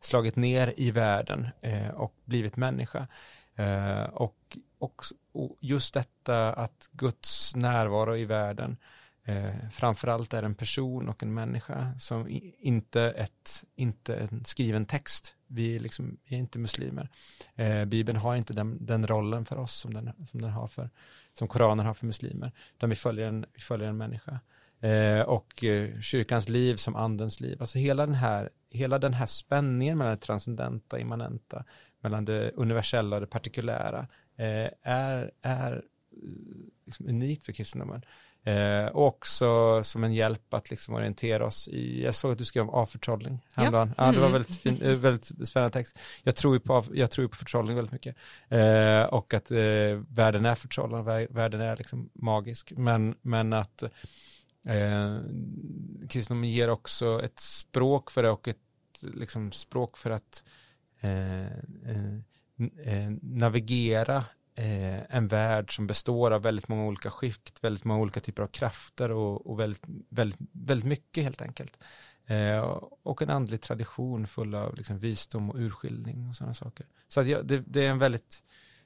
[SPEAKER 2] slagit ner i världen eh, och blivit människa. Eh, och, och, och, just detta att Guds närvaro i världen eh, framförallt är en person och en människa som inte, ett, inte en skriven text. Vi är, liksom, vi är inte muslimer. Eh, Bibeln har inte den, den rollen för oss som den, som den har för, som Koranen har för muslimer, utan vi följer en, vi följer en människa. Eh, och eh, kyrkans liv som andens liv, alltså hela den här, hela den här spänningen mellan det transcendenta, och immanenta, mellan det universella och det partikulära, eh, är, är liksom unikt för kristendomen. Eh, och också som en hjälp att liksom orientera oss i, jag såg att du skrev om avförtrollning häromdagen. Ja. ja, det var mm. väldigt, fin, eh, väldigt spännande text. Jag tror ju på, jag tror på förtrollning väldigt mycket. Eh, och att eh, världen är förtrollad, världen är liksom magisk. Men, men att eh, kristendomen ger också ett språk för det och ett liksom, språk för att Eh, eh, eh, navigera en värld som består av väldigt många olika skikt, väldigt många olika typer av krafter och, och väldigt, väldigt, väldigt mycket helt enkelt. Eh, och en andlig tradition full av liksom, visdom och urskiljning och sådana saker. Så att, ja, det, det, är en väldigt,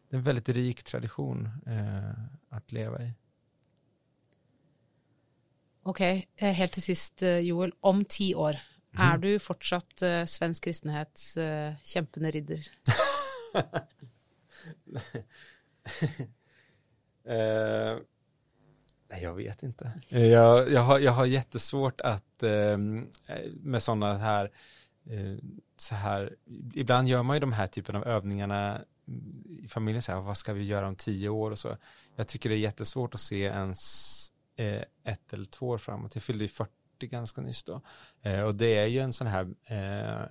[SPEAKER 2] det är en väldigt rik tradition eh, att leva i.
[SPEAKER 1] Okej, okay. Helt till sist Joel, om tio år, mm. är du fortsatt uh, svensk kristenhets uh, kämpande ridder?
[SPEAKER 2] eh, jag vet inte. Jag, jag, har, jag har jättesvårt att eh, med sådana här, eh, så här, ibland gör man ju de här typen av övningarna i familjen, så här, vad ska vi göra om tio år och så. Jag tycker det är jättesvårt att se ens eh, ett eller två år framåt. Jag fyllde ju 40 ganska nyss då. Eh, och det är ju en sån här eh,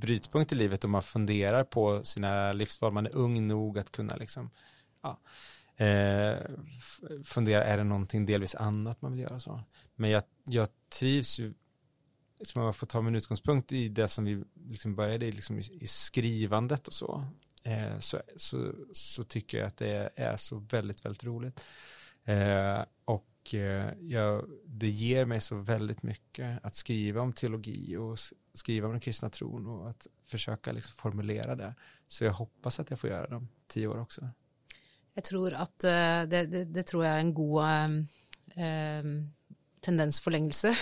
[SPEAKER 2] brytpunkt i livet om man funderar på sina livsval. Man är ung nog att kunna liksom, ja, eh, fundera, är det någonting delvis annat man vill göra så? Men jag, jag trivs ju, som man får ta min utgångspunkt i det som vi liksom började i, liksom i, i skrivandet och så, eh, så, så, så, tycker jag att det är så väldigt, väldigt roligt. Eh, och och eh, jag, det ger mig så väldigt mycket att skriva om teologi och skriva om den kristna tron och att försöka liksom formulera det. Så jag hoppas att jag får göra det om tio år också.
[SPEAKER 1] Jag tror att eh, det, det, det tror jag är en god um, tendensförlängelse.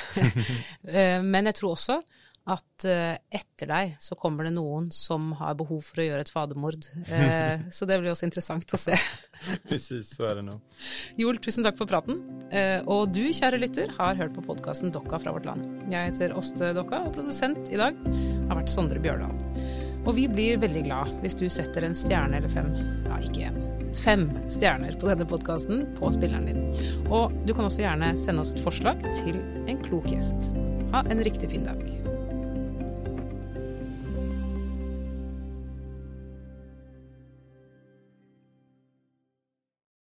[SPEAKER 1] Men jag tror också at uh, etter deg så kommer det noen som har behov for å gjøre et fadermord. Uh, så det blir også interessant å se.
[SPEAKER 2] Precis, så er det nå.
[SPEAKER 1] Joel, tusen takk for praten. Uh, og du, kjære lytter, har hørt på podkasten Dokka fra vårt land. Jeg heter Åste Dokka, og produsent i dag har vært Sondre Bjørdal. Og vi blir veldig glad hvis du setter en stjerne eller fem, ja ikke én, fem stjerner på denne podkasten på spilleren din. Og du kan også gjerne sende oss et forslag til en klok gjest. Ha en riktig fin dag.